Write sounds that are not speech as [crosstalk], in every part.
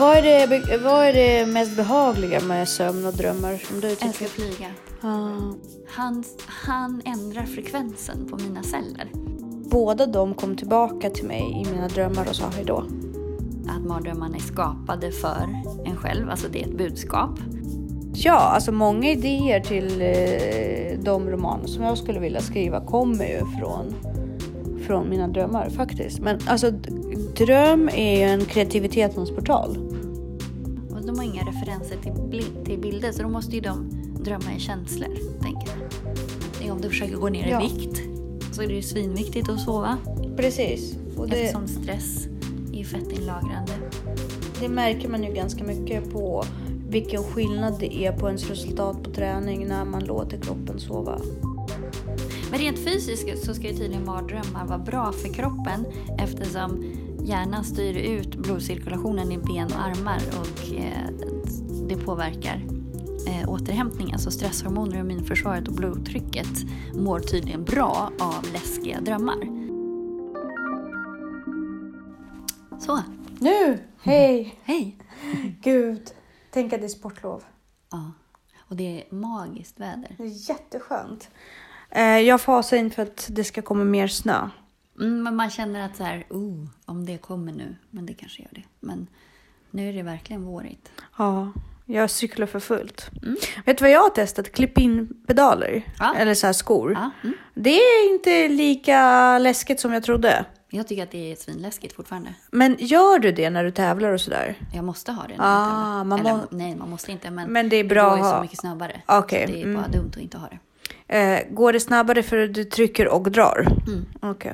Vad är, det, vad är det mest behagliga med sömn och drömmar som du Jag älskar tycker? att flyga. Ja. Han, han ändrar frekvensen på mina celler. Båda de kom tillbaka till mig i mina drömmar och sa hejdå. Att mardrömmarna är skapade för en själv, alltså det är ett budskap. Ja, alltså många idéer till eh, de romaner som jag skulle vilja skriva kommer ju från, från mina drömmar faktiskt. Men alltså dröm är ju en kreativitetens portal. Inga referenser till, till bilder så då måste ju de drömma i känslor, tänker jag. Om du försöker gå ner Ja. i vikt så är det ju svinviktigt att sova. Precis. Och det, Eftersom stress är fettinlagrande. det märker man ju ganska mycket på vilken skillnad det är på ens resultat på träning när man låter kroppen sova. Men rent fysiskt så ska ju tydligen mardrömmar vara bra för kroppen eftersom hjärnan styr ut blodcirkulationen i ben och armar och eh, det påverkar eh, återhämtningen. Så stresshormoner, immunförsvaret och blodtrycket mår tydligen bra av läskiga drömmar. Så, Nu! Hej! [laughs] hej! Gud! Tänk att det är sportlov. Ja. Och det är magiskt väder. Det är jätteskönt. Eh, jag fasar in för att det ska komma mer snö. Mm, men man känner att så här, oh, om det kommer nu, men det kanske gör det. Men nu är det verkligen vårigt. Ja, jag cyklar för fullt. Mm. Vet du vad jag har testat? Klipp-in-pedaler. Ja. Eller så här skor. Ja, mm. Det är inte lika läskigt som jag trodde. Jag tycker att det är svinläskigt fortfarande. Men gör du det när du tävlar och sådär? Jag måste ha det när Ah, jag tävlar. man Eller må- nej, man måste inte. Men, Men det är bra går ju så mycket snabbare. Okej, Så det är mm. bara dumt att inte ha det. Eh, går det snabbare för att du trycker och drar? Mm. Okej.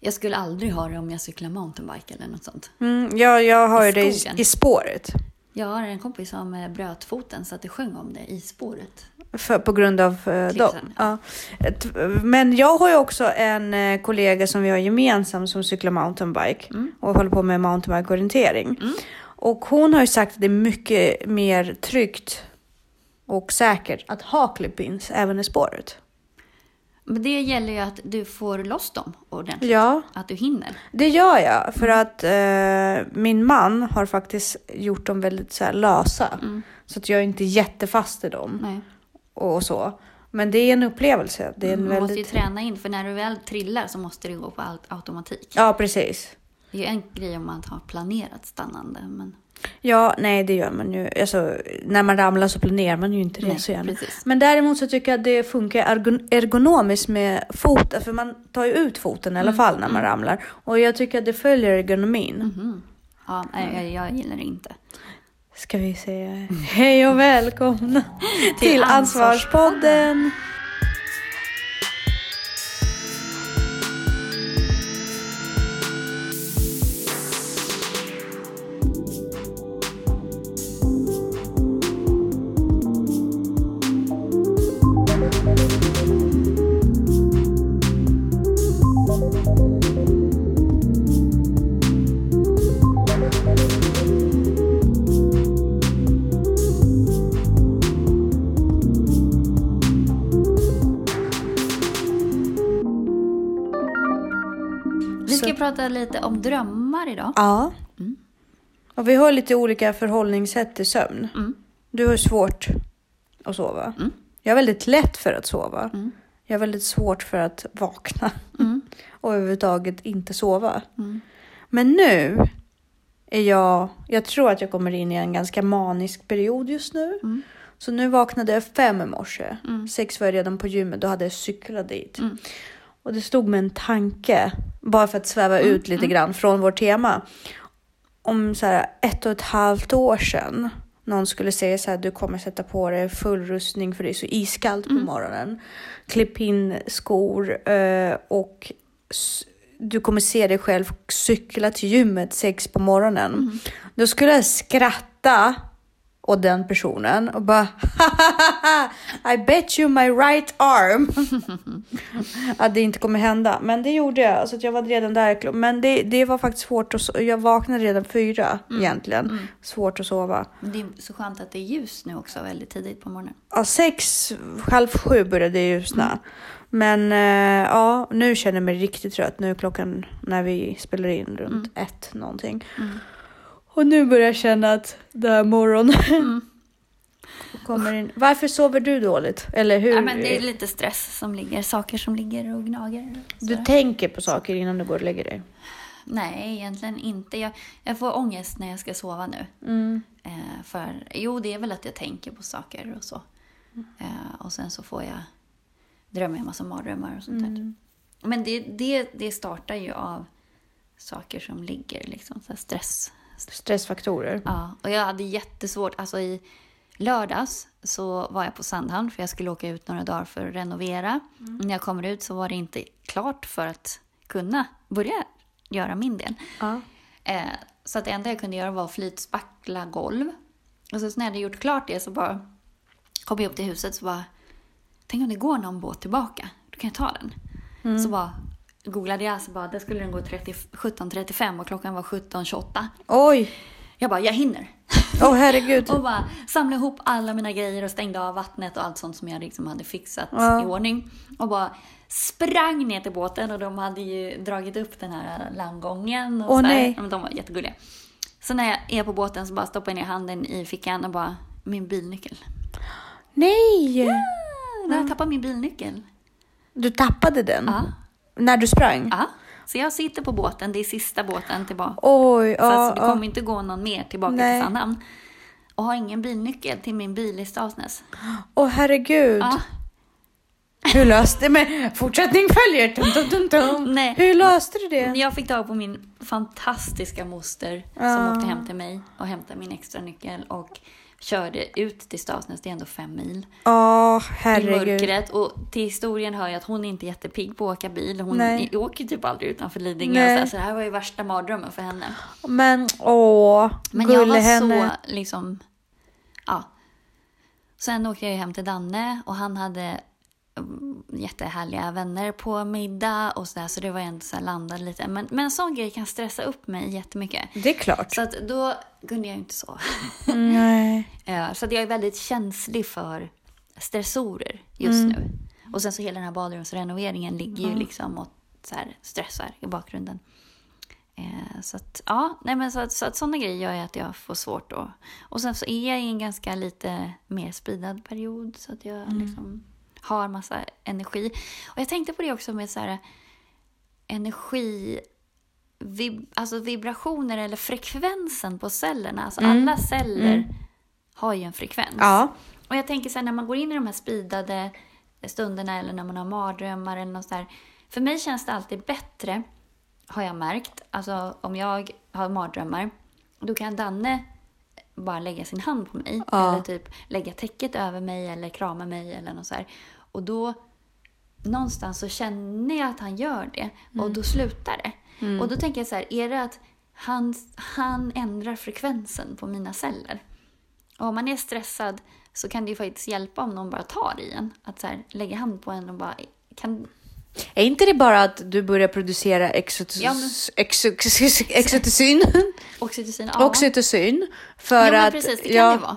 Jag skulle aldrig ha det om jag cyklar mountainbike eller något sånt. Mm, ja, jag har ju det i, i spåret. Jag har en kompis som eh, bröt foten så att det sjöng om det i spåret. För, på grund av eh, dem. Ja. Ett- Men jag har ju också en eh, kollega som vi har gemensamt som cyklar mountainbike Mm. och håller på med mountainbike-orientering. Och hon har ju sagt att det är mycket mer tryggt och säkert att ha clip-ins även i spåret. Men det gäller ju att du får loss dem ordentligt. Ja, Att du hinner. det gör jag. För att eh, min man har faktiskt gjort dem väldigt så här, lösa. Mm. Så att jag är inte jättefast i dem Nej. och så. Men det är en upplevelse. Det är en Man måste ju väldigt... träna in, för när du väl trillar så måste det gå på automatik. Ja, precis. Det är ju en grej om man har planerat stannande, men Ja, nej det gör man ju. Alltså, när man ramlar så planerar man ju inte det Nej, så gärna. precis. Men däremot så tycker jag att det funkar ergon- ergonomiskt med foten. För man tar ju ut foten i alla Mm, fall när man ramlar. Och jag tycker att det följer ergonomin. Mhm. ja, nej, jag, jag gillar det inte. Ska vi säga hej och välkomna [laughs] till Ansvarspodden. Lite om drömmar idag. Ja. Mm. Och vi har lite olika förhållningssätt till sömn. Mm. Du har svårt att sova. Mm. Jag har väldigt lätt för att sova. Mm. Jag har väldigt svårt för att vakna. Mm. [laughs] Och överhuvudtaget inte sova. Mm. Men nu är jag, jag tror att jag kommer in i en ganska manisk period just nu. Så nu vaknade jag fem i morse. Sex var jag redan på gymmet, då hade jag cyklat dit. Mm. Och det stod med en tanke, bara för att sväva Mm, ut lite grann från vårt tema. Om så här, ett och ett halvt år sedan någon skulle säga så här, du kommer sätta på dig full rustning för det är så iskallt Mm. på morgonen. Klipp in skor eh, och du kommer se dig själv cykla till gymmet sex på morgonen. Mm. Då skulle jag skratta åt den personen och bara I bet you my right arm [laughs] att det inte kommer hända. Men det gjorde jag, så att jag var redan där. Men det, det var faktiskt svårt att so- Jag vaknade redan fyra egentligen. Svårt att sova. Men det är så skönt att det är ljus nu också väldigt tidigt på morgonen. Ja, sex, halv sju började det ljusna. Men eh, ja, nu känner jag mig riktigt trött. Nu är klockan när vi spelar in runt ett någonting. Och nu börjar jag känna att det här morgon Mm. [laughs] kommer in. Varför sover du dåligt? Eller hur? Ja, men det är lite stress som ligger, saker som ligger och gnager. Du sådär. tänker på saker innan du går och lägger dig? Nej, egentligen inte. Jag, jag får ångest när jag ska sova nu. Mm. Eh, för, jo, det är väl att jag tänker på saker och så. Eh, och sen så får jag drömma en massa mardrömmar och sånt där. Mm. Men det, det, det startar ju av saker som ligger, liksom så stress. Stressfaktorer. Ja, och jag hade jättesvårt, alltså i lördags så var jag på Sandhamn för jag skulle åka ut några dagar för att renovera. När jag kommer ut så var det inte klart för att kunna börja göra min del. Ja. Eh, så att det enda jag kunde göra var att flytspackla golv. Och så när jag hade gjort klart det så bara kom jag upp till huset så bara Tänk om det går någon båt tillbaka, då kan jag ta den. Så bara googlade jag så bara, där skulle den gå 30, 17.35 och klockan var 17.28. Oj! Jag bara, jag hinner. Åh herregud. [laughs] Och bara samlade ihop alla mina grejer och stängde av vattnet och allt sånt som jag liksom hade fixat Ja. i ordning. Och bara sprang ner till båten och de hade ju dragit upp den här landgången. Och Åh, här. nej. Ja, Men de var jättegulliga. Så när jag är på båten så bara stoppar jag ner handen i fickan och bara, min bilnyckel. Nej! Har jag tappat min bilnyckel. Du tappade den? Ja. När du sprang? ja. Så jag sitter på båten, det är sista båten tillbaka. Oj, Så ja, alltså, det ja. kommer inte gå någon mer tillbaka Nej. till Sandhamn. Och har ingen bilnyckel till min bil i Stavsnäs. Åh herregud. Ja. Hur löste men Fortsättning följer. Tum, tum, tum, tum. Nej. Hur löste du det? Jag fick tag på min fantastiska moster som Ah. åkte hem till mig och hämtade min extra nyckel och körde ut till Stavsnäs, det är ändå fem mil, Åh i herregud. mörkret. Och till historien hör jag att hon är inte jättepigg på att åka bil. Hon Nej. i- åker typ aldrig utanför Lidingö. Nej. Så, det här var ju värsta mardrömmen för henne. Men åh, Men jag var henne. så liksom, ja. Sen åkte jag hem till Danne och han hade jättehärliga vänner på middag och sådär så det var ändå så här landade lite. Men, men en sån grej kan stressa upp mig jättemycket. Det är klart. Så att då kunde jag inte sova. Nej. [laughs] Eh, Så att jag är väldigt känslig för stressorer just nu. Och sen så hela den här badrumsrenoveringen ligger ju liksom och så här stressar i bakgrunden. Eh, Så att, ja, nej men så att, så att sådana grejer gör ju att jag får svårt att... Och sen så är jag i en ganska lite mer speedad period så att jag liksom har massa energi. Och jag tänkte på det också med så här energi vib, alltså vibrationer eller frekvensen på cellerna. Alltså alla celler har ju en frekvens. Ja. Och jag tänker så här, när man går in i de här speedade stunderna eller när man har mardrömmar eller något så här. För mig känns det alltid bättre, har jag märkt. Alltså om jag har mardrömmar, då kan Danne bara lägga sin hand på mig. Ja. Eller typ lägga täcket över mig eller krama mig eller något så här. Och då någonstans så känner jag att han gör det och då slutar det. Och då tänker jag så här, är det att han, han ändrar frekvensen på mina celler? Och om man är stressad så kan det ju faktiskt hjälpa om någon bara tar i en. Att så här, lägga hand på en och bara kan... Är inte det bara att du börjar producera exotic- Ja, men- exo- exoticin? Oxytocin, ja. Oxytocin. För ja, men att, precis, det kan ja, det vara.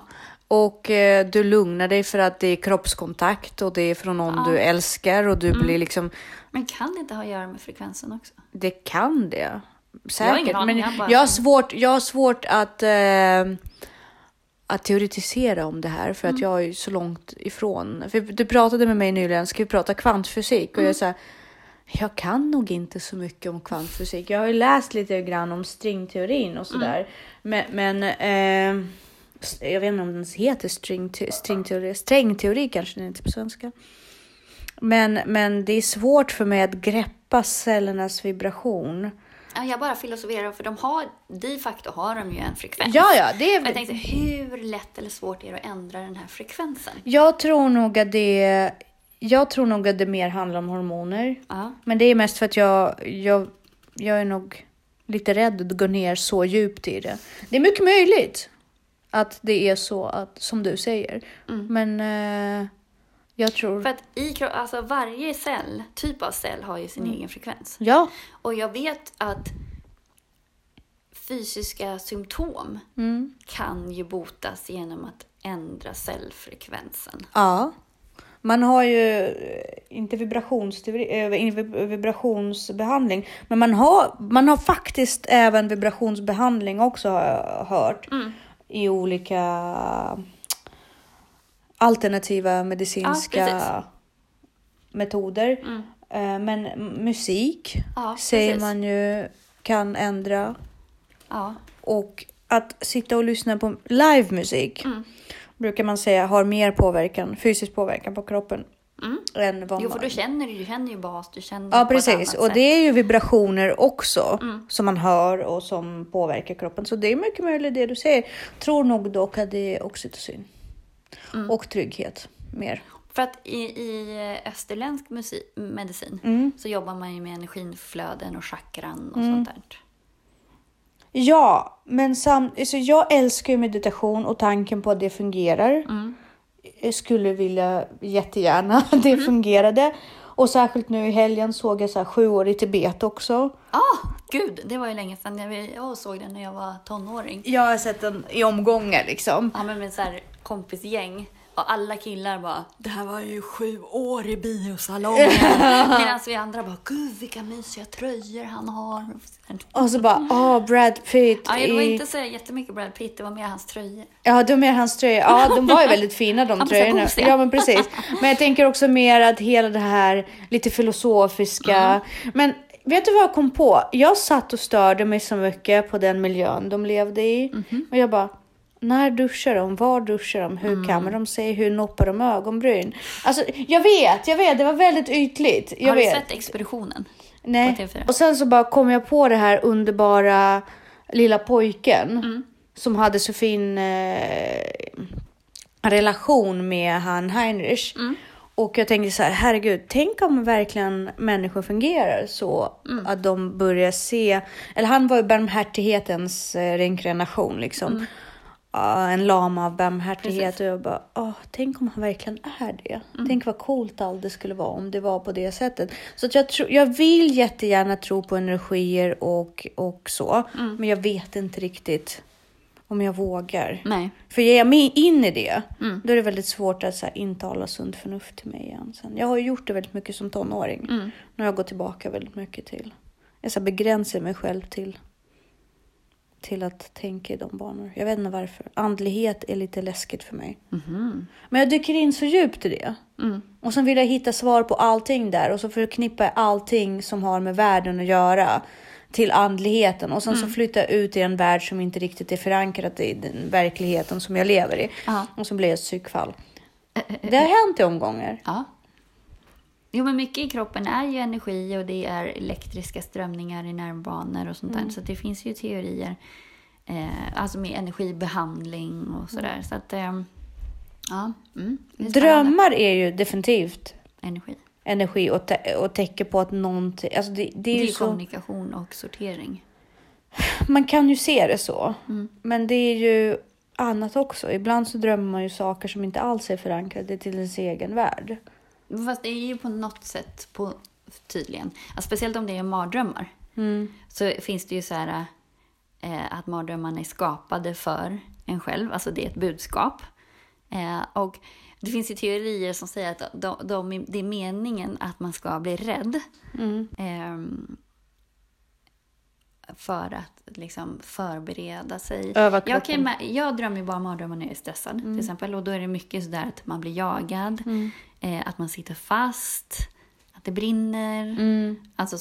Och eh, du lugnar dig för att det är kroppskontakt och det är från någon Ja. Mm. du älskar och du blir liksom, Men kan det inte ha att göra med frekvensen också? det kan det. Jag har Säkert. ingen aning, men jag bara- jag har svårt, jag har svårt att, eh, att teoretisera om det här för att Mm. jag är så långt ifrån. För du pratade med mig nyligen, ska vi prata kvantfysik? Och Mm. jag är så här, jag kan nog inte så mycket om kvantfysik. Jag har ju läst lite grann om stringteorin och sådär. Men, men eh, jag vet inte om den heter stringte- stringteori. Strängteori kanske den heter på svenska. Men, men det är svårt för mig att greppa cellernas vibration. Ja, jag bara filosoferar, för de har, de facto har de ju en frekvens. Ja, ja, det Men jag är... tänkte, hur lätt eller svårt är det att ändra den här frekvensen? Jag tror nog att det... Jag tror nog att det mer handlar om hormoner. Ja. Men det är mest för att jag, jag, jag är nog lite rädd att gå ner så djupt i det. Det är mycket möjligt att det är så att, som du säger. Men eh, jag tror... För att i alltså varje cell, typ av cell, har ju sin Mm. egen frekvens. Ja. Och jag vet att fysiska symptom Mm. kan ju botas genom att ändra cellfrekvensen. Ja. Man har ju eh, inte eh, vibrationsbehandling, men man har, man har faktiskt även vibrationsbehandling också har jag hört i olika alternativa medicinska precis. metoder. Eh, Men m- musik Ja, säger precis. man ju kan ändra Ja. och att sitta och lyssna på livemusik Mm. brukar man säga har mer påverkan, fysisk påverkan på kroppen än vad Mm. Jo, för man... då känner du, du känner ju bas, du känner Ja precis och sätt. det är ju vibrationer också Mm. som man hör och som påverkar kroppen. Så det är mycket möjligt det du säger. Tror nog dock att det är oxytocin Mm. och trygghet mer. För att i, i österländsk musik, medicin Mm. så jobbar man ju med energiflöden och chakran och Mm. sånt där. Ja, men sam, alltså jag älskar ju meditation och tanken på att det fungerar. Mm. Skulle vilja jättegärna [laughs] att det fungerade. Och särskilt nu i helgen såg jag så här sju år i Tibet också. Ah, gud, det var ju länge sedan jag, jag såg den när jag var tonåring. Jag har sett den i omgångar liksom. Ja, men med så här kompisgäng. Och alla killar bara, det här var ju sju år i biosalongen. [laughs] Medan vi andra bara, gud vilka mysiga tröjor han har. Och så bara, åh Brad Pitt. Ja, det var i- inte så jättemycket Brad Pitt, det var mer hans tröjor. Ja, de är hans tröjor. Ja, de var ju väldigt fina de tröjorna. Ja, men precis. Men jag tänker också mer att hela det här lite filosofiska. Men vet du vad jag kom på? Jag satt och störde mig så mycket på den miljön de levde i. Mhm. Och jag bara, när duschar de? Var duschar de? Hur Mm. kammar de sig? Hur noppar de ögonbryn? Alltså, jag vet, jag vet, det var väldigt ytligt. Jag har du vet. sett Expeditionen? Nej. på TV4? Och sen så bara kom jag på det här underbara lilla pojken Mm. som hade så fin eh, relation med han Heinrich. Mm. Och jag tänkte så här, herregud, tänk om verkligen människor fungerar så Mm. att de börjar se, eller han var ju barmhärtighetens eh, reinkarnation liksom. Ja, en lama av barmhärtighet och jag bara, åh, tänk om han verkligen är det. Mm. Tänk vad coolt allt det skulle vara om det var på det sättet. Så att jag, tro, jag vill jättegärna tro på energier och, och så, Mm. men jag vet inte riktigt om jag vågar. Nej. För ger jag mig in i det, Mm. då är det väldigt svårt att så här, intala sunt förnuft till mig igen. Sen. Jag har gjort det väldigt mycket som tonåring. Mm. Nu har jag gått tillbaka väldigt mycket till. Jag så här, begränsar mig själv till, till att tänka i de banor. Jag vet inte varför. Andlighet är lite läskigt för mig. Mhm. Men jag dyker in så djupt i det. Mm. Och sen vill jag hitta svar på allting där och så förknippar jag allting som har med världen att göra till andligheten och sen så flyttar jag ut i en värld som inte riktigt är förankrad i den verkligheten som jag lever i. Ja. Och så blir jag ett psykfall. Det har hänt i omgångar. Ja. Jo, men mycket i kroppen är ju energi och det är elektriska strömningar i nervbanor och sånt där. Så det finns ju teorier, eh, alltså med energibehandling och sådär. Så att, eh, ja. Mm, är. Drömmar är ju definitivt Energi. energi och, te- och tecken på att någonting, alltså det, det är Det är ju ju så, kommunikation och sortering. [sighs] man kan ju se det så. Mm. Men det är ju annat också. Ibland så drömmer man ju saker som inte alls är förankrade till ens egen värld. Fast det är ju på något sätt på, tydligen, alltså, speciellt om det är mardrömmar, Mm. så finns det ju så här eh, att mardrömmarna är skapade för en själv, alltså det är ett budskap. Eh, och det finns ju teorier som säger att de, de, det är meningen att man ska bli rädd. Mm. ehm, för att liksom förbereda sig. Öva Jag, kan, jag drömmer bara mardrömmar när jag är stressad till exempel. Och då är det mycket sådär att man blir jagad, eh, att man sitter fast, att det brinner. Mm. Alltså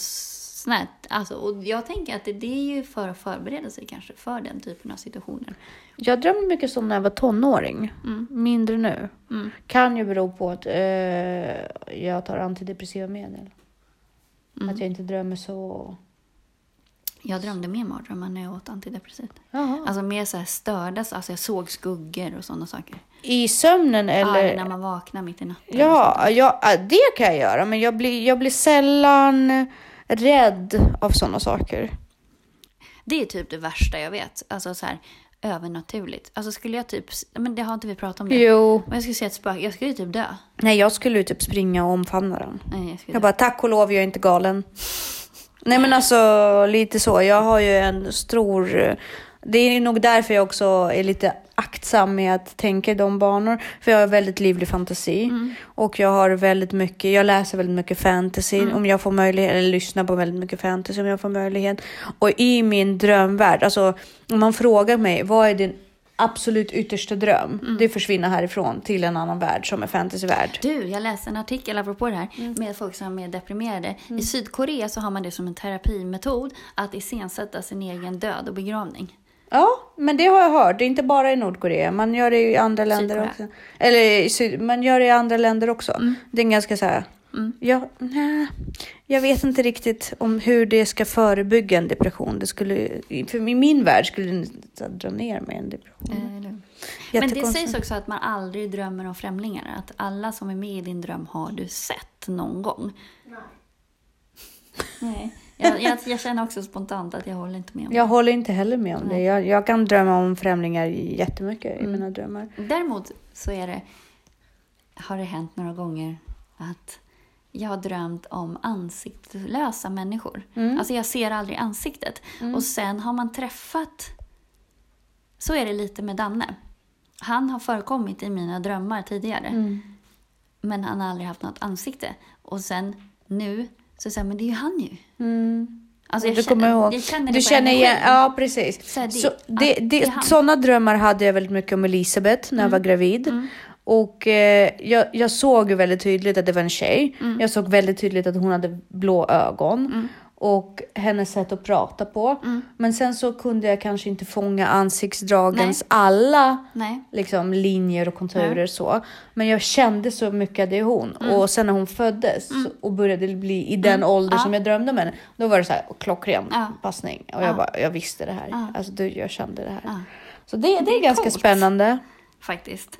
snett. Alltså, och jag tänker att det, det är ju för att förbereda sig kanske för den typen av situationer. Jag drömde mycket som när jag var tonåring. Mm. Mindre nu. Mm. Kan ju bero på att eh, jag tar antidepressiva medel. Mm. Att jag inte drömmer så... Jag drömde mer mardrömmar när jag åt antidepressivt. Alltså mer så här störda, alltså jag såg skuggor och sådana saker. I sömnen eller? Ja, när man vaknar mitt i natten. Ja, ja, ja, det kan jag göra. Men jag blir, jag blir sällan rädd av sådana saker. Det är typ det värsta jag vet. Alltså så här övernaturligt. Alltså skulle jag typ, men det har inte vi pratat om det. Jo. Men jag skulle se ett spöke, jag skulle ju typ dö. Nej, jag skulle ju typ springa och omfamna den. Nej, jag skulle Jag dö. bara, tack och lov, jag är inte galen. Nej men alltså lite så. Jag har ju en stor... Det är nog därför jag också är lite aktsam med att tänka i de banor. För jag har väldigt livlig fantasi. Mm. Och jag har väldigt mycket, jag läser väldigt mycket fantasy Mm. om jag får möjlighet, eller lyssnar på väldigt mycket fantasy om jag får möjlighet. Och i min drömvärld, alltså om man frågar mig, vad är din absolut yttersta dröm? Mm. Det är att försvinna härifrån till en annan värld som är fantasyvärld. Du, jag läste en artikel apropå det här Mm. med folk som är deprimerade. I Sydkorea så har man det som en terapimetod att iscensätta sin egen död och begravning. Ja, men det har jag hört. Det är inte bara i Nordkorea. Man gör det i andra länder Sydkorea. också. Eller man gör det i andra länder också. Mm. Det är en ganska så här. Ja, nej, jag vet inte riktigt om hur det ska förebygga en depression. Det skulle, för i min värld skulle det här dra ner med en depression. Eller- Men det sägs också att man aldrig drömmer om främlingar. Att alla som är med i din dröm har du sett någon gång. Nej. Jag, jag, jag känner också spontant att jag håller inte med om Jag håller inte heller med om det. Nej. Jag, jag kan drömma om främlingar jättemycket Mm. i mina drömmar. det. Däremot så är det, har det hänt några gånger att jag har drömt om ansiktslösa människor. Mm. Alltså jag ser aldrig ansiktet. Och sen har man träffat... Så är det lite med Danne. Han har förekommit i mina drömmar tidigare. Mm. Men han har aldrig haft något ansikte. Och sen nu så säger men det är ju han ju. Mm. Alltså jag, du känner, kommer ihåg. jag känner det du känner igen, ja precis. Så det- Så det, det det, sådana drömmar hade jag väldigt mycket om Elisabeth när jag var gravid. Mm. Och eh, jag, jag såg ju väldigt tydligt att det var en tjej. Mm. Jag såg väldigt tydligt att hon hade blå ögon. Och hennes sätt att prata på. Mm. Men sen så kunde jag kanske inte fånga ansiktsdragens alla Nej. liksom, linjer och konturer så. Men jag kände så mycket att det är hon. Mm. Och sen när hon föddes och började bli i den ålder Ja. som jag drömde om henne. Då var det så här klockren Ja. passning. Och Ja. jag, bara, jag visste det här. Ja. Alltså, du, jag kände det här. Ja. Så det, det, Det är ganska coolt. spännande. Faktiskt.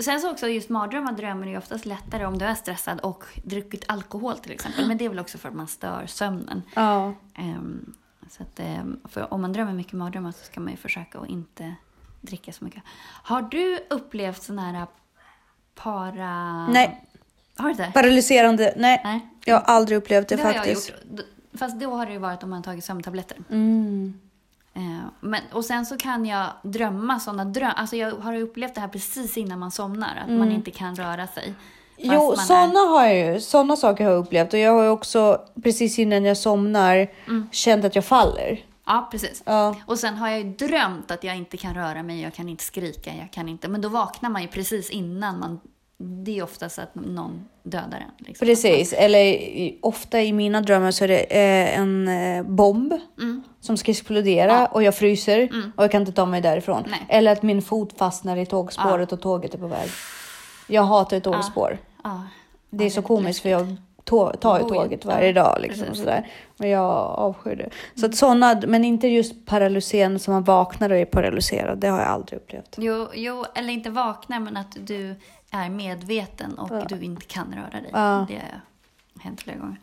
Sen så också just mardrömmar drömmer är ju oftast lättare om du är stressad och druckit alkohol till exempel. Men det är väl också för att man stör sömnen. Ja. Ehm, så att, ehm, för om man drömmer mycket mardrömmar så ska man ju försöka att inte dricka så mycket. Har du upplevt sån här para... Nej, Har du inte? paralyserande. Nej, Nej. jag har aldrig upplevt det, Det har jag faktiskt. gjort. Fast då har det ju varit om man tagit sömntabletter. Mm. Eh, Men, och sen så kan jag drömma sådana drömmar. Alltså jag har upplevt det här precis innan man somnar. Att man inte kan röra sig. Jo, sådana har jag ju. Sådana saker har jag upplevt. Och jag har ju också precis innan jag somnar känt att jag faller. Ja, precis. Ja. Och sen har jag ju drömt att jag inte kan röra mig, jag kan inte skrika, jag kan inte... Men då vaknar man ju precis innan man... Det är oftast att någon dödar en. Liksom. Precis, eller ofta i mina drömmar så är det eh, en eh, bomb Mm. som ska explodera och jag fryser och jag kan inte ta mig därifrån. Nej. Eller att min fot fastnar i tågspåret och tåget är på väg. Jag hatar tågspår. Ja. Det är Ja, så komiskt för jag tå- tar ju tåget varje ja, dag. Liksom, och sådär. Men jag avskyr det. Så att sådana, men inte just paralyserande som man vaknar och är paralyserad. Det har jag aldrig upplevt. Jo, jo, eller inte vaknar, men att du är medveten och Ja. du inte kan röra dig. Ja. Det har hänt flera gånger.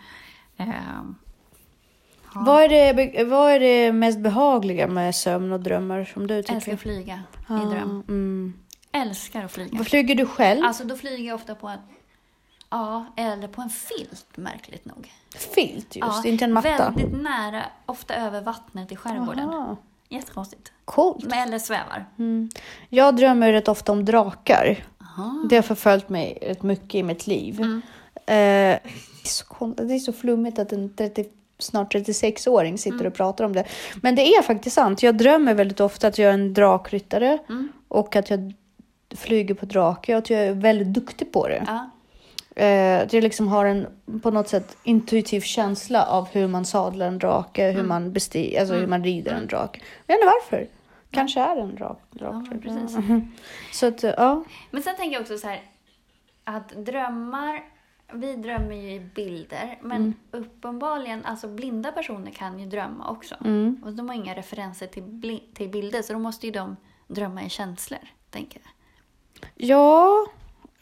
Ehm, ja. Vad, är det, vad är det mest behagliga med sömn och drömmar som du tycker? Älskar att flyga i dröm. Mm. Älskar att flyga. Vad flyger du själv? Alltså då flyger jag ofta på en... Ja, eller på en filt, märkligt nog. Filt just, inte en matta. Väldigt nära, ofta över vattnet i skärgården. Aha, Jättekonstigt. coolt. Men- Eller svävar. Mm. Jag drömmer rätt ofta om drakar. Aha. Det har förföljt mig rätt mycket i mitt liv. Mm. Eh, det, är så det är så flummigt att en 30, snart 36-åring sitter Mm. och pratar om det. Men det är faktiskt sant. Jag drömmer väldigt ofta att jag är en drakryttare Mm. och att jag flyger på drake och att jag är väldigt duktig på det. Ja. Eh, jag liksom har en på något sätt intuitiv känsla av hur man sadlar en drake, Mm. hur man bestiger, alltså hur man rider en drake. Jag vet inte varför. Kanske är det en drak. drak Ja, precis. [laughs] Så att, eh, ja. Men sen tänker jag också så här att drömmar, vi drömmer ju i bilder, men Mm. uppenbarligen, alltså blinda personer kan ju drömma också. Mm. Och de har inga referenser till, till bilder, så då måste ju de drömma i känslor, tänker jag. Ja,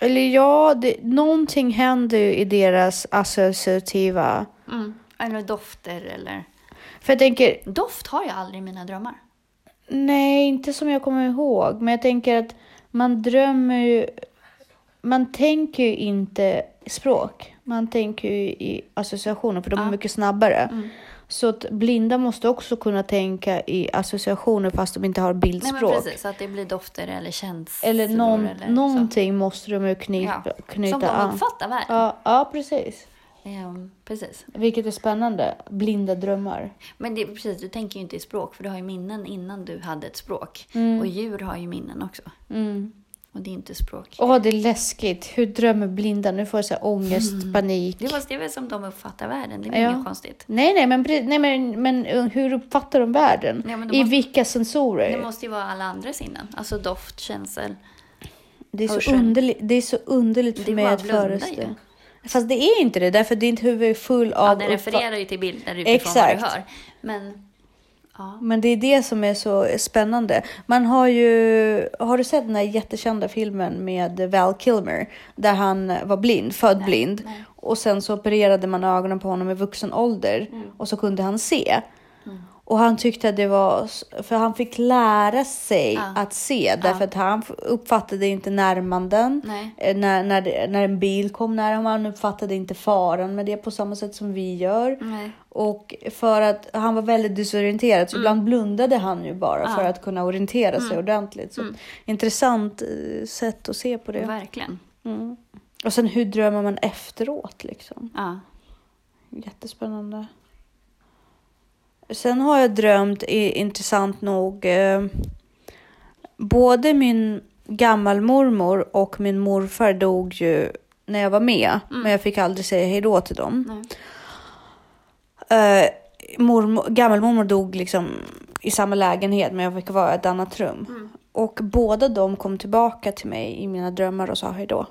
eller ja, det, någonting händer ju i deras associativa... Mm. Eller dofter eller... För jag tänker, Doft har jag aldrig i mina drömmar. nej, inte som jag kommer ihåg, men jag tänker att man drömmer ju... Man tänker ju inte språk. Man tänker ju i associationer för de är Ja. mycket snabbare. Mm. Så att blinda måste också kunna tänka i associationer fast de inte har Nej, bildspråk. men precis, så att det blir dofter eller känslor. eller någon, eller så. någonting måste de ju knyta, Ja, knyta Som de an. uppfattar världen. Ja, ja, precis. Ehm, precis. Vilket är spännande. Blinda drömmar. Men det, precis, du tänker ju inte i språk för du har ju minnen innan du hade ett språk. Mm. Och djur har ju minnen också. Mm. Och det är inte språk. Åh, det är läskigt. Hur drömmer blinda? Nu får jag så här ångest, panik. Det, var, det är väl som de uppfattar världen. Det är Ja. inget konstigt. Nej, nej, men, nej men, men uh, hur uppfattar de världen? Ja, men I måste- vilka sensorer? Det måste ju vara alla andra sinnen. Alltså doft, känsel. Det är, så underligt, det är så underligt Det för är mig att föreställa. Fast det är inte det, därför att ditt huvud är full Ja, av... den uppfa- refererar ju till bilder utifrån Exakt. vad du hör. Men ja. Men det är det som är så spännande. Man har ju... Har du sett den här jättekända filmen med Val Kilmer? Där han var blind, född Nej, blind. nej. Och sen så opererade man ögonen på honom i vuxen ålder. Mm. Och så kunde han se. Och han tyckte att det var... För han fick lära sig Ja. att se. Därför Ja. att han uppfattade inte närmanden. Nej. Eh, När, när, när en bil kom nära honom. Han uppfattade inte faran med det på samma sätt som vi gör. Nej. Och för att han var väldigt desorienterad så ibland blundade han ju bara Mm. Ja. för att kunna orientera sig ordentligt. Så Mm. intressant eh, sätt att se på det. Verkligen. Mm. Och sen hur drömmer man efteråt liksom? Jättespännande. Sen har jag drömt, i- intressant nog, eh, både min gammalmormor och min morfar dog ju när jag var med, men jag fick aldrig säga hejdå till dem. Uh, mormor, gammelmormor dog liksom i samma lägenhet, men jag fick vara i ett annat rum. Mm. Och båda de kom tillbaka till mig i mina drömmar och sa hejdå.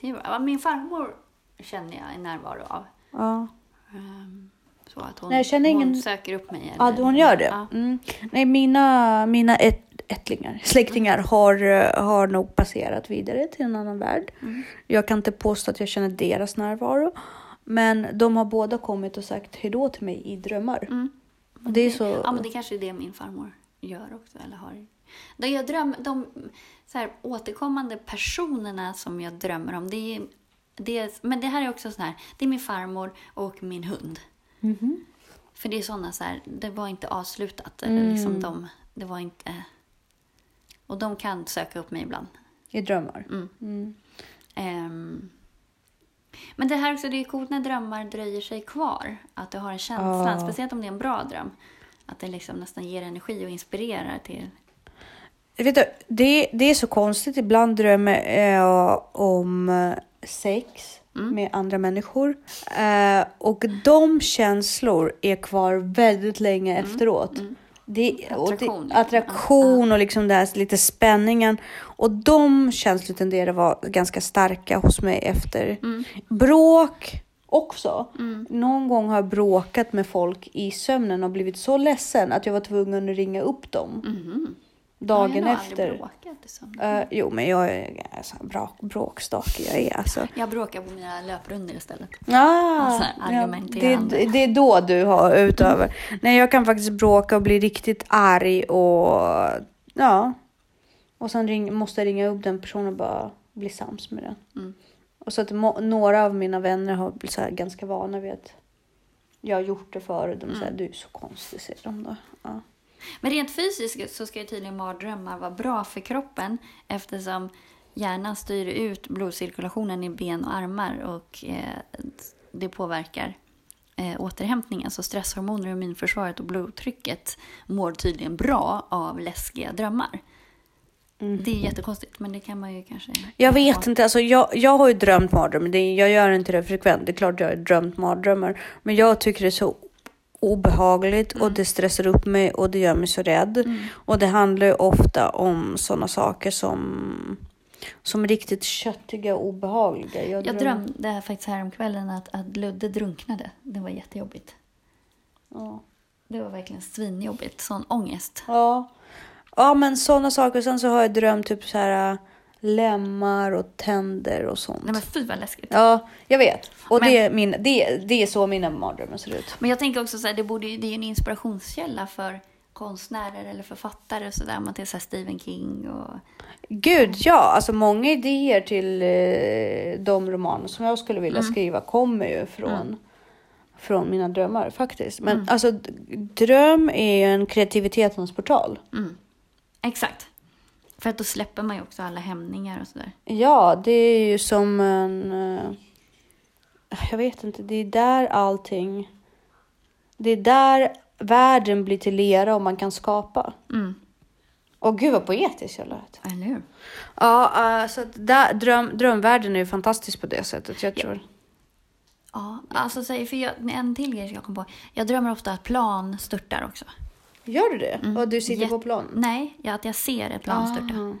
Det är bra. Ja, Min farmor känner jag en närvaro av. Ja. Ehm, Så att hon, Nej, jag känner ingen- hon söker upp mig. Ja, eller- hon gör det. Ja. Mm. Nej, mina, mina ett, ättlingar, [laughs] släktingar har, eh, har nog passerat vidare till en annan värld. Mm. Jag kan inte påstå att jag känner deras närvaro. Men de har båda kommit och sagt hejdå till mig i drömmar. Mm. Och det är så... Ja, men det kanske är det min farmor gör också. Eller har. De, jag dröm, de så här, återkommande personerna som jag drömmer om, det är, det är, men det här är också sån här, det är min farmor och min hund. Mhm. För det är såna så här, det var inte avslutat. Eller Mm. liksom de, det var inte... Och de kan söka upp mig ibland. I drömmar. Mm. Mm. Ehm, men det här också, det är coolt när drömmar dröjer sig kvar. Att du har en känsla, Ja. speciellt om det är en bra dröm. Att det liksom nästan ger energi och inspirerar till... Vet du, det, det är så konstigt. Ibland drömmer jag om sex Mm. med andra människor. Eh, och de känslor är kvar väldigt länge efteråt. Det, och Mm. Attraktion, det, liksom. attraktion och liksom den här lite spänningen. Och de känslor tenderar att vara ganska starka hos mig efter. Mm. Bråk också. Någon gång har jag bråkat med folk i sömnen och blivit så ledsen att jag var tvungen att ringa upp dem. Mhm. Dagen jag har efter. aldrig bråkat i sömn. Eh, jo, men jag är alltså, bra, bråkstake. Jag är alltså. Jag bråkar på mina löprundor istället. Ah, Alltså, ja, argumenterande. det, det är då du har utöver. Nej, jag kan faktiskt bråka och bli riktigt arg och ja. Och sen ring, måste jag ringa upp den personen och bara bli sams med den. Mm. Och så att må, några av mina vänner har blivit så här ganska vana vid att jag har gjort det förut. De säger Mm. du är så konstig, säger de då. Ja. Men rent fysiskt så ska ju tydligen mardrömmar vara bra för kroppen eftersom hjärnan styr ut blodcirkulationen i ben och armar och eh, det påverkar eh, återhämtningen. Så stresshormoner, immunförsvaret och blodtrycket mår tydligen bra av läskiga drömmar. Det är jättekonstigt, men det kan man ju kanske... Jag vet inte, alltså jag, jag har ju drömt mardrömmar. Jag gör inte det frekvent. Det är klart jag har drömt mardrömmar. Men jag tycker det är så obehagligt och det stressar upp mig och det gör mig så rädd. Och det handlar ju ofta om sådana saker som, som riktigt köttiga och obehagliga. Jag dröm- drömde faktiskt häromkvällen att, att Ludde drunknade. Det var jättejobbigt. Ja. Det var verkligen svinjobbigt. Sån ångest. Ja. ja, men sådana saker. Sen så har jag drömt typ så här lemmar och tänder och sånt. Nej men fy vad läskigt. Ja, jag vet. Och Men- det, är min, det, det är så mina mardrömmar ser ut. Men jag tänker också så här, det, borde, det är ju en inspirationskälla för konstnärer eller författare och sådär. Man till så Stephen King och... Gud, ja. Alltså många idéer till eh, de romaner som jag skulle vilja skriva kommer ju från, från mina drömmar faktiskt. Men alltså d- dröm är ju en kreativitetens portal. Mm. Exakt. För att då släpper man ju också alla hämningar och sådär. Ja, det är ju som en... eh, Jag vet inte, det är där allting... Det är där världen blir till lera och man kan skapa. Mm. Och gud vad poetiskt jag lät. Eller hur? Ja, uh, så att där, dröm, drömvärlden är ju fantastisk på det sättet. Jag tror. Ja, alltså säg, för jag, en till grej som jag kom på. Jag drömmer ofta att plan störtar också. Gör du det? Och du sitter Jätte- på plan? Nej, ja, att jag ser ett plan störta. Aha.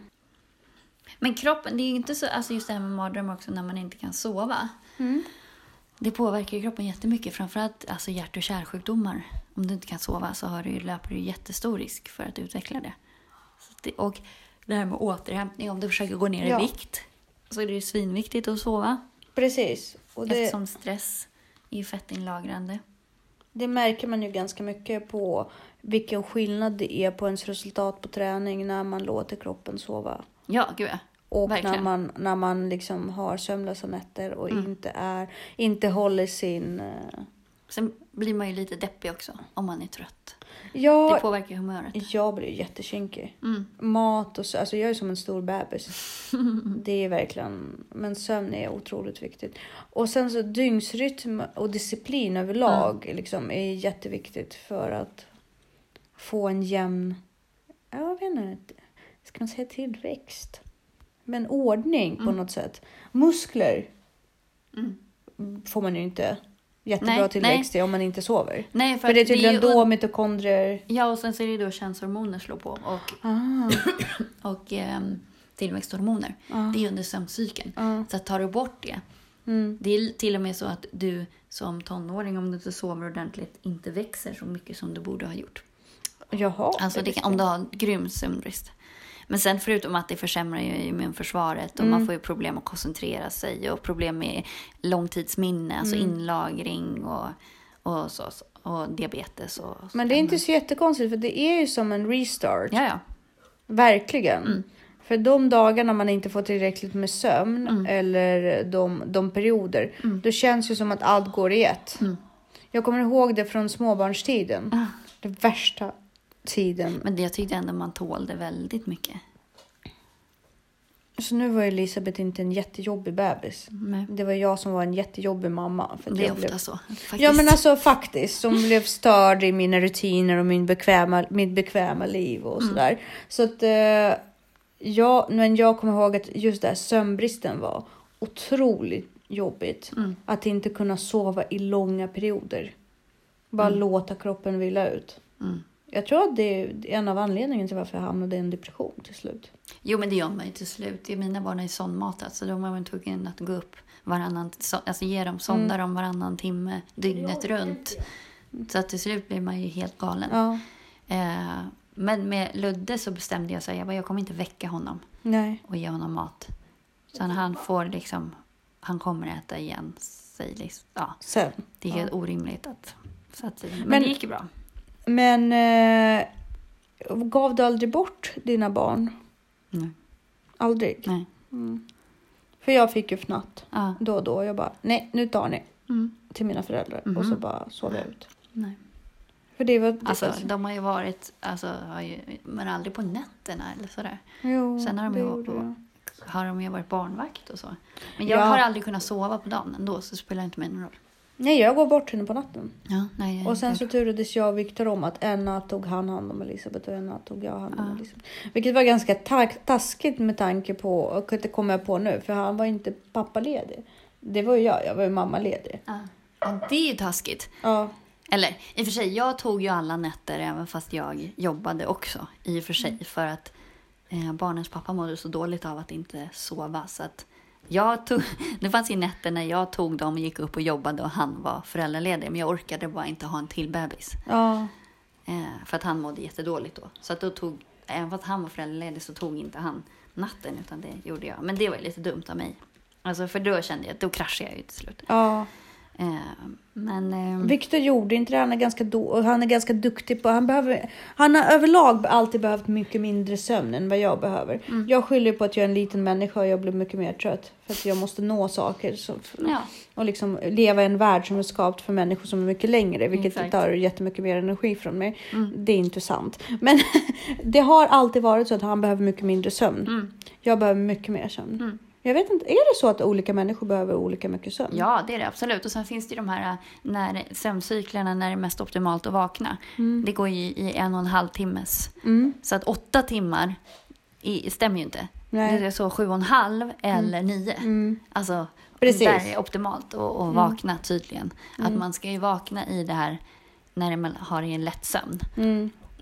Men kroppen, det är ju inte så, alltså just det här med mardrömmar också när man inte kan sova. Det påverkar ju kroppen jättemycket, framförallt alltså hjärt och kärlsjukdomar. Om du inte kan sova så har du, löper du jättestor risk för att utveckla det. Det. Och det här med återhämtning, om du försöker gå ner Ja. i vikt så är det ju svinviktigt att sova. Precis. Och det, Eftersom stress är ju fettinlagrande. Det märker man ju ganska mycket på vilken skillnad det är på ens resultat på träning när man låter kroppen sova. Ja, gud ja. Och när Verkligen. man, när man liksom har sömnlösa nätter och Mm. inte, är, inte håller sin... eh, Sen blir man ju lite deppig också om man är trött. Det Ja, påverkar humöret. jag blir jättekinkig. Mm. Mat och så, alltså jag är som en stor bebis. [laughs] Det är verkligen, men sömn är otroligt viktigt. Och sen så dygnsrytm och disciplin överlag liksom, är jätteviktigt för att få en jämn, ja, jag vet inte, ska man säga tillväxt? Men ordning på något sätt. Muskler Mm. får man ju inte jättebra Nej, tillväxt i om man inte sover. Nej, för, För det är att det tydligen ju då mitokondrier... Ja, och sen så är det då könshormoner slår på och, Ah, [clears throat] och ehm, tillväxthormoner. ah, Det är under sömncykeln. ah, Så tar du bort det. mm. Det är till och med så att du som tonåring, om du inte sover ordentligt, inte växer så mycket som du borde ha gjort. Jaha. Alltså det kan, om du har grym sömnbrist. Men sen förutom att det försämrar ju immunförsvaret och man får ju problem att koncentrera sig och problem med långtidsminne, alltså inlagring och, och, så, och diabetes. Och, och Men det är inte så jättekonstigt för det är ju som en restart. Ja, ja. Verkligen. För de dagarna man inte får tillräckligt med sömn eller de, de perioder, då känns det som att allt går i ett. Jag kommer ihåg det från småbarnstiden. Det värsta tiden. Men det, jag tyckte ändå man tålde väldigt mycket. Så nu var Elisabeth inte en jättejobbig bebis. Men Det var jag som var en jättejobbig mamma. För det är jag ofta blev... så. Faktiskt. Ja men alltså faktiskt, som blev störd i mina rutiner och min bekväma, mitt bekväma liv och sådär. Så att eh, jag, men jag kommer ihåg att just det här sömnbristen var otroligt jobbigt. Mm. Att inte kunna sova i långa perioder. Bara låta kroppen vila ut. Jag tror att det är en av anledningarna till varför jag hamnade i en depression till slut. Jo, men det gör man ju till slut. Mina barn är ju sondmatat så då var man tvungen att gå upp varannan, så- alltså ge dem, sonda Mm. dem varannan timme dygnet runt. Så att till slut blir man ju helt galen. Ja, Eh, men med Ludde så bestämde jag sig, jag, bara, jag kommer inte väcka honom nej. och ge honom mat. Så han får liksom, han kommer äta igen sig. Liksom. Ja, Sen. det är helt orimligt att... Så att men, Men- det gick ju bra. Men eh, gav du aldrig bort dina barn? Nej. Aldrig? Nej. Mm. För jag fick ju fnatt Ja. då och då. Jag bara, nej nu tar ni Mm. till mina föräldrar. Mhm. Och så bara sov jag ut. Nej. För det var... Alltså, de har ju varit, alltså, har ju, men aldrig på nätterna eller sådär. jo, sen har de det ju. Har de ju varit barnvakt och så. Men jag Ja. har aldrig kunnat sova på dagen ändå, så det spelar inte mig någon roll. Nej, jag går bort henne på natten. Ja, nej, Och sen så turades jag och Viktor om att en natt tog han hand om Elisabeth och en natt tog jag hand om Ja. Elisabeth. Vilket var ganska ta- taskigt med tanke på, och det kommer jag på nu, för han var inte pappaledig. Det var ju jag, jag var ju mammaledig. Ja. Ja, det är ju taskigt. Ja, Eller i och för sig, jag tog ju alla nätter även fast jag jobbade också. I och för sig, för att eh, barnens pappa mådde så dåligt av att inte sova. Så att jag tog, [laughs] det fanns ju nätter när jag tog dem och gick upp och jobbade och han var föräldraledig. Men jag orkade bara inte ha en till bebis. ja, Eh, för att han mådde jättedåligt då. Så att då tog, även fast han var föräldraledig så tog inte han natten utan det gjorde jag. Men det var ju lite dumt av mig. Alltså för då kände jag att då kraschade jag ju till slut. ja. Eh, men eh, Victor gjorde inte det. Han är ganska, do- han är ganska duktig på... Han, behöver, han har överlag alltid behövt mycket mindre sömn än vad jag behöver. Mm. Jag skyller på att jag är en liten människa och jag blir mycket mer trött. För att jag måste nå saker. Så, ja, och liksom leva i en värld som är skapt för människor som är mycket längre, vilket Exakt. tar jättemycket mer energi från mig. Mm. Det är inte sant. Men [laughs] det har alltid varit så att han behöver mycket mindre sömn. mm, Jag behöver mycket mer sömn. Mm. Jag vet inte, är det så att olika människor behöver olika mycket sömn? ja, det är det absolut. Och sen finns det ju de här eh, när, sömncyklerna när det är mest optimalt att vakna. Det går ju i en och en halv timmes. Mm. Så att åtta timmar i, stämmer ju inte. Nej. Det är så sju och en halv eller nio. Mm. Alltså, Precis. där är optimalt att, att vakna tydligen. Att man ska ju vakna i det här när man har en lätt sömn.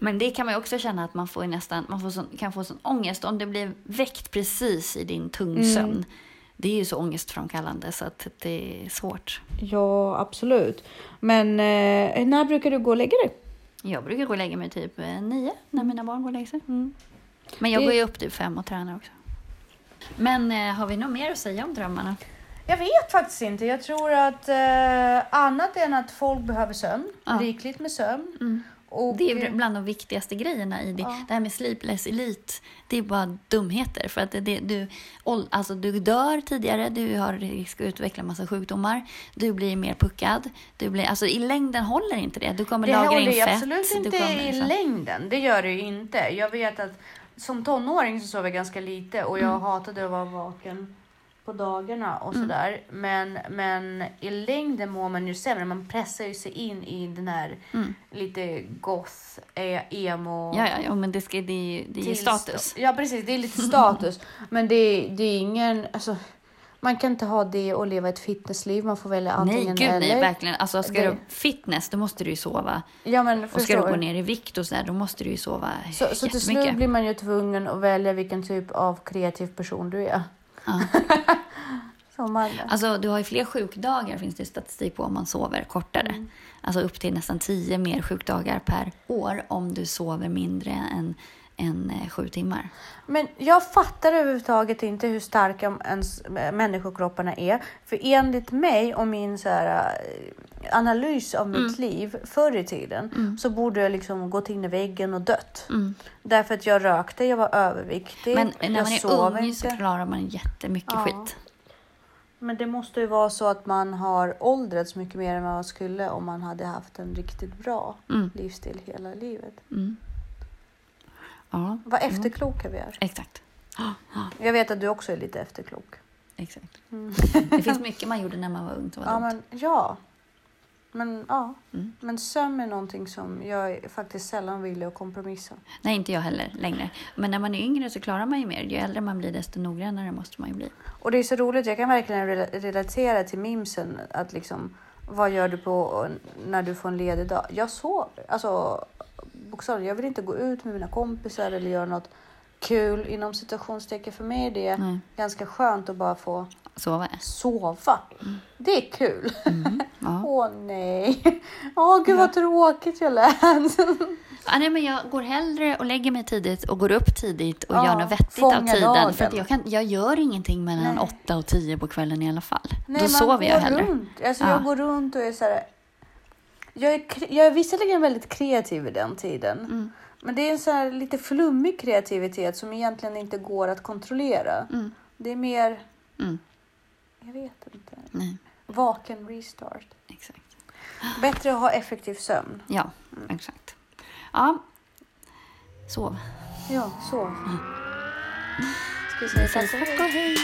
Mm. Men det kan man ju också känna att man får nästan, man får sån, kan få sån ångest om det blir väckt precis i din tungsömn. Det är ju så ångestframkallande så att det är svårt. Ja, absolut. Men eh, när brukar du gå och lägga dig? Jag brukar gå och lägga mig typ eh, nio när mina barn går och lägger sig. Mm. Men jag Det- går ju upp typ fem och tränar också. Men eh, har vi något mer att säga om drömmarna? Jag vet faktiskt inte. Jag tror att eh, annat än att folk behöver sömn, Ja. rikligt med sömn. Och, Det är bland de viktigaste grejerna i det. Ja. Det här med sleepless elite, det är bara dumheter. För att det, det, du, alltså du dör tidigare, du har risk att utveckla massa sjukdomar, du blir mer puckad. Du blir, alltså I längden håller inte det. Du kommer det lagra håller in fett. absolut du inte kommer, i så- längden. Det gör det ju inte. Jag vet att som tonåring så sov jag ganska lite och jag Mm. hatade att vara vaken på dagarna och Mm. sådär. Men, men i längden mår man ju sämre. Man pressar ju sig in i den här Mm. lite goth, eh, emo... Ja, ja, ja, men det, ska, det det är ju status. Ja, precis. Det är lite [laughs] status. men det, är- det är ingen... Alltså, man kan inte ha det och leva ett fitnessliv. Man får välja Nej, antingen gud eller. nej, verkligen. Alltså, ska Det- du fitness, då måste du ju sova. Ja, men Och ska förstår du gå ner i vikt och så där, då måste du ju sova Så, så till slut blir man ju tvungen att välja vilken typ av kreativ person du är. Ja. [laughs] Som man, Alltså, du har ju fler sjukdagar finns det statistik på om man sover kortare. Mm. Alltså upp till nästan tio mer sjukdagar per år om du sover mindre än, än eh, sju timmar. Men jag fattar överhuvudtaget inte hur starka ens äh, människokropparna är. För enligt mig och min så här, äh, analys av mitt liv förr i tiden så borde jag liksom gått in i väggen och dött. Mm. Därför att jag rökte, jag var överviktig, Men när man är ung inte. så klarar man jättemycket Ja. skit. Men det måste ju vara så att man har åldrats mycket mer än vad man skulle om man hade haft en riktigt bra Mm. livsstil hela livet. Ja, Vad efterkloka vi är. exakt. Ja, ja, Jag vet att du också är lite efterklok. exakt. Mm. [laughs] Det finns mycket man gjorde när man var ung som var Ja, dumt. men ja. Men ja, Mm. men sömn är någonting som jag faktiskt sällan villig att kompromissa. Nej, inte jag heller längre. Men när man är yngre så klarar man ju mer. Ju äldre man blir desto noggrannare måste man ju bli. Och det är så roligt, jag kan verkligen rela- relatera till mimsen att liksom vad gör du på när du får en ledig dag? Jag sover. Alltså bokstavligen, jag vill inte gå ut med mina kompisar eller göra något kul inom situationstecken. För mig är det Nej. ganska skönt att bara få Sova. sova. Det är kul. Mm. Ja. [laughs] Åh nej. Åh gud vad tråkigt jag lät. [laughs] Ja, nej, men jag går hellre och lägger mig tidigt och går upp tidigt och Ja, gör något vettigt av tiden. dagen. För jag, kan, jag gör ingenting mellan Nej. åtta och tio på kvällen i alla fall. Nej, Då sover jag går hellre. Runt. Alltså, Ja. Jag går runt och är så här. Jag är, jag är visserligen väldigt kreativ i den tiden. Mm. Men det är en så här lite flummig kreativitet som egentligen inte går att kontrollera. Mm. Det är mer, Mm. jag vet inte, Nej, vaken restart. exakt. Bättre att ha effektiv sömn. Ja, exakt. Ja, sov. Ja, så. Ska vi säga? Tack och hej.